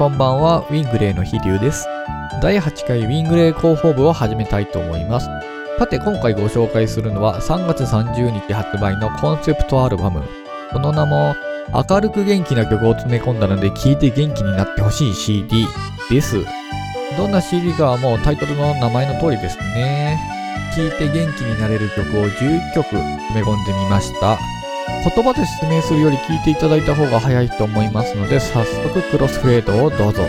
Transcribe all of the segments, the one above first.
こんばんは、ウィングレイの飛龍です。第8回ウィングレイ広報部を始めたいと思います。さて、今回ご紹介するのは3月30日発売のコンセプトアルバム。その名も、明るく元気な曲を詰め込んだので聴いて元気になってほしい CD です。どんな CD かはもうタイトルの名前の通りですね。聴いて元気になれる曲を11曲詰め込んでみました。言葉で説明するより聞いていただいた方が早いと思いますので、早速クロスフェードをどうぞ。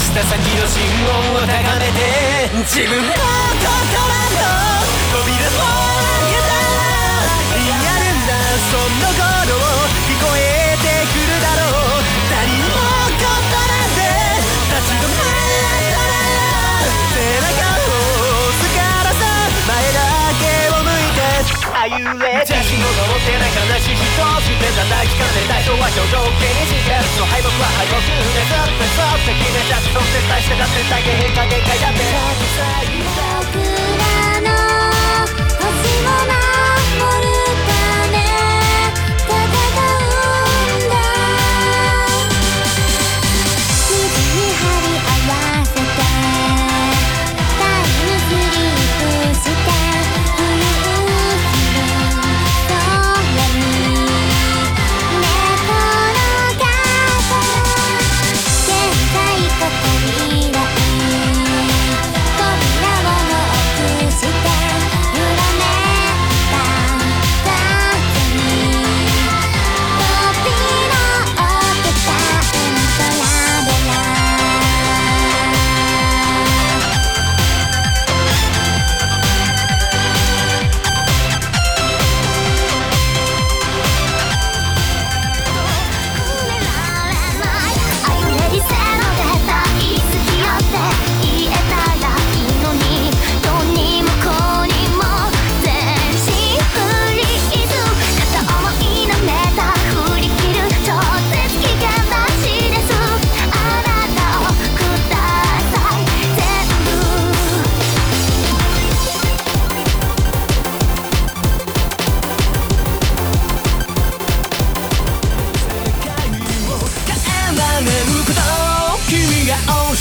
した先の信号を高めて自分の心の気にしてるの敗北は敗北でずっとずっと決めちゃってそして大してだって大変か限界だって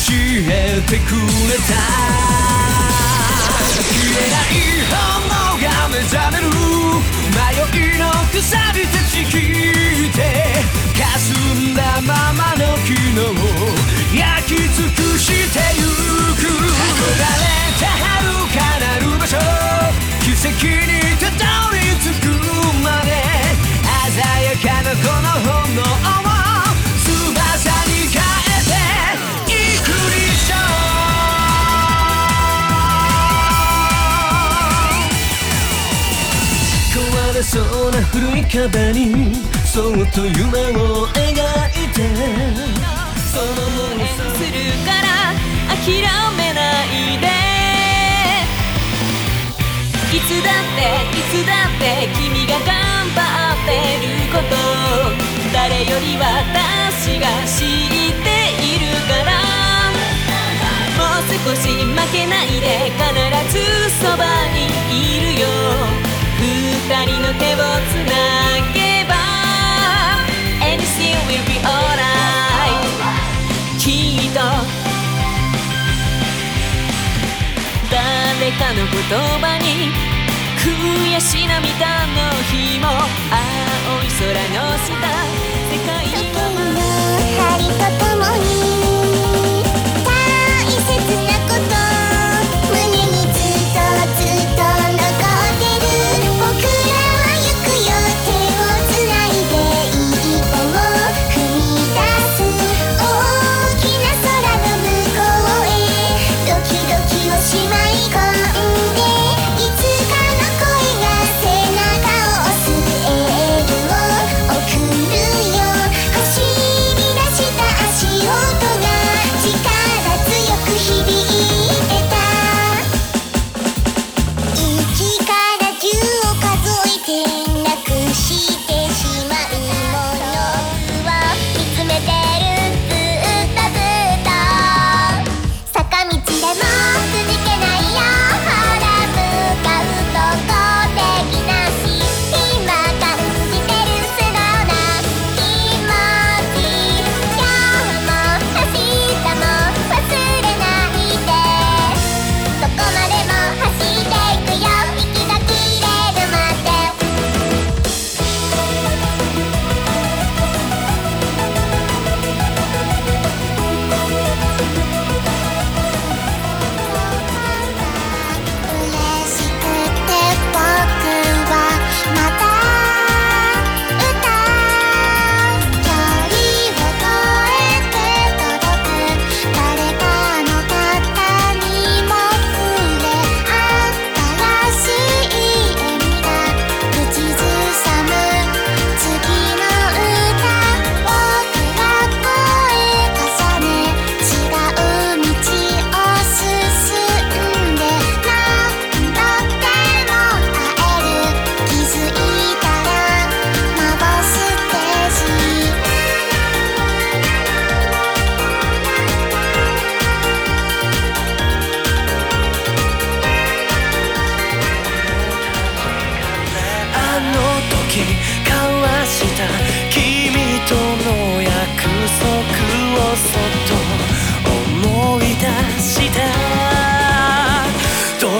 えてくれた。消えない炎が目覚める。迷いのくさびたち切って霞んだままの昨日焼き尽くしてゆく。壁にそっと夢を描いて。そのもするから諦めないで。いつだっていつだって君が頑張ってること誰より私が知っているから。もう少し負けないで必ずそばにいる。二人の手をつなげば Anything will be alright きっと誰かの言葉に悔し涙の日も青い空の下世界時はの針と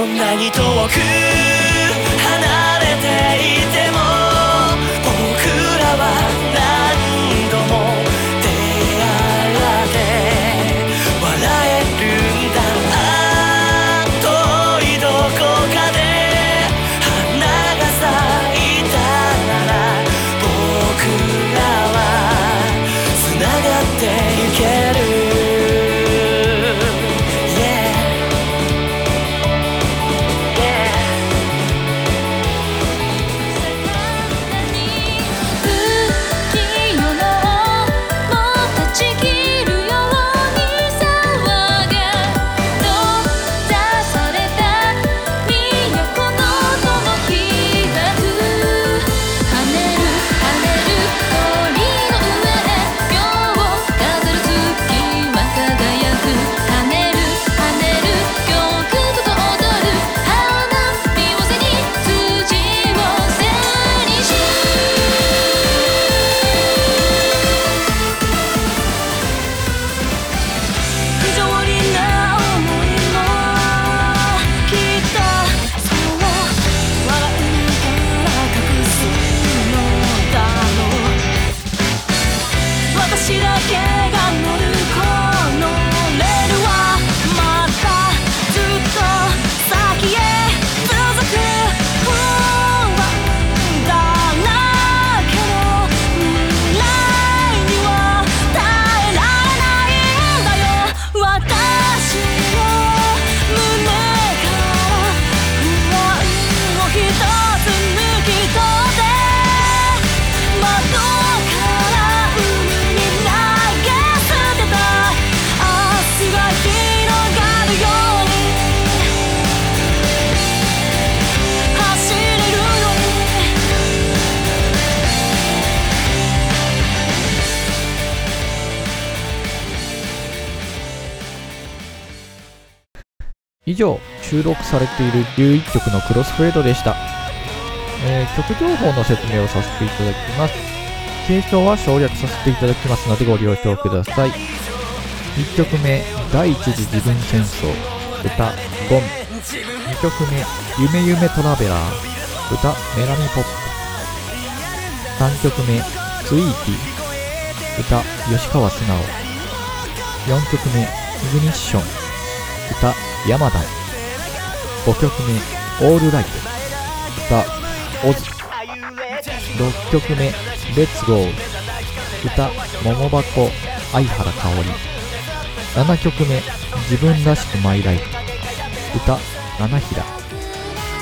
んなに遠く以上、収録されている11曲のクロスフェードでした。えー曲情報の説明をさせていただきます。継承は省略させていただきますのでご了承ください。1曲目、第一次自分戦争、歌、ゴン。2曲目、夢夢トラベラー、歌、メラミポップ。3曲目、スイーティー、歌、吉川素直。4曲目、イグニッション、歌、山田5曲目「オールライト」歌「オズ」6曲目「レッツゴー」歌「桃箱相原香織」7曲目「自分らしくマイライフ」歌「七平」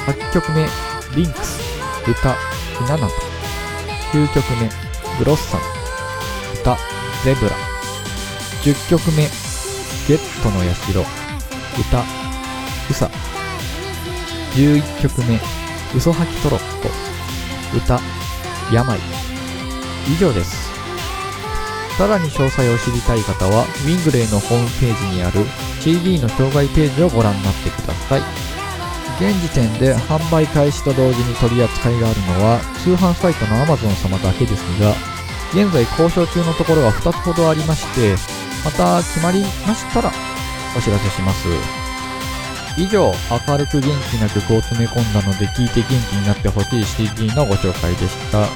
8曲目「リンクス」歌「ひななと」9曲目「ブロッサム」歌「ゼブラ」10曲目「ゲットの社」歌「うさ」11曲目「嘘吐きトロッコ」歌「病」以上です。さらに詳細を知りたい方はウィングレイのホームページにある CD の表外ページをご覧になってください。現時点で販売開始と同時に取り扱いがあるのは通販サイトの Amazon 様だけですが現在交渉中のところが2つほどありましてまた決まりましたらお知らせします。以上、明るく元気な曲を詰め込んだので聴いて元気になってほしい CD のご紹介でした。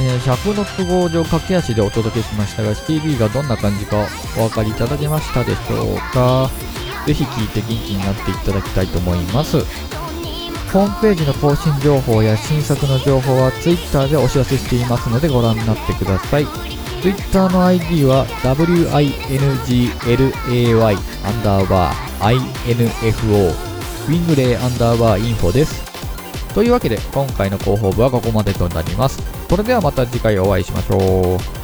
えー尺の都合上駆け足でお届けしましたが CD がどんな感じかお分かりいただけましたでしょうかぜひ聴いて元気になっていただきたいと思います。ホームページの更新情報や新作の情報は Twitter でお知らせしていますのでご覧になってください。Twitter の ID は winglay アンダーバー info ウィングレイアンダーバーインフォです。というわけで今回の広報部はここまでとなります。それではまた次回お会いしましょう。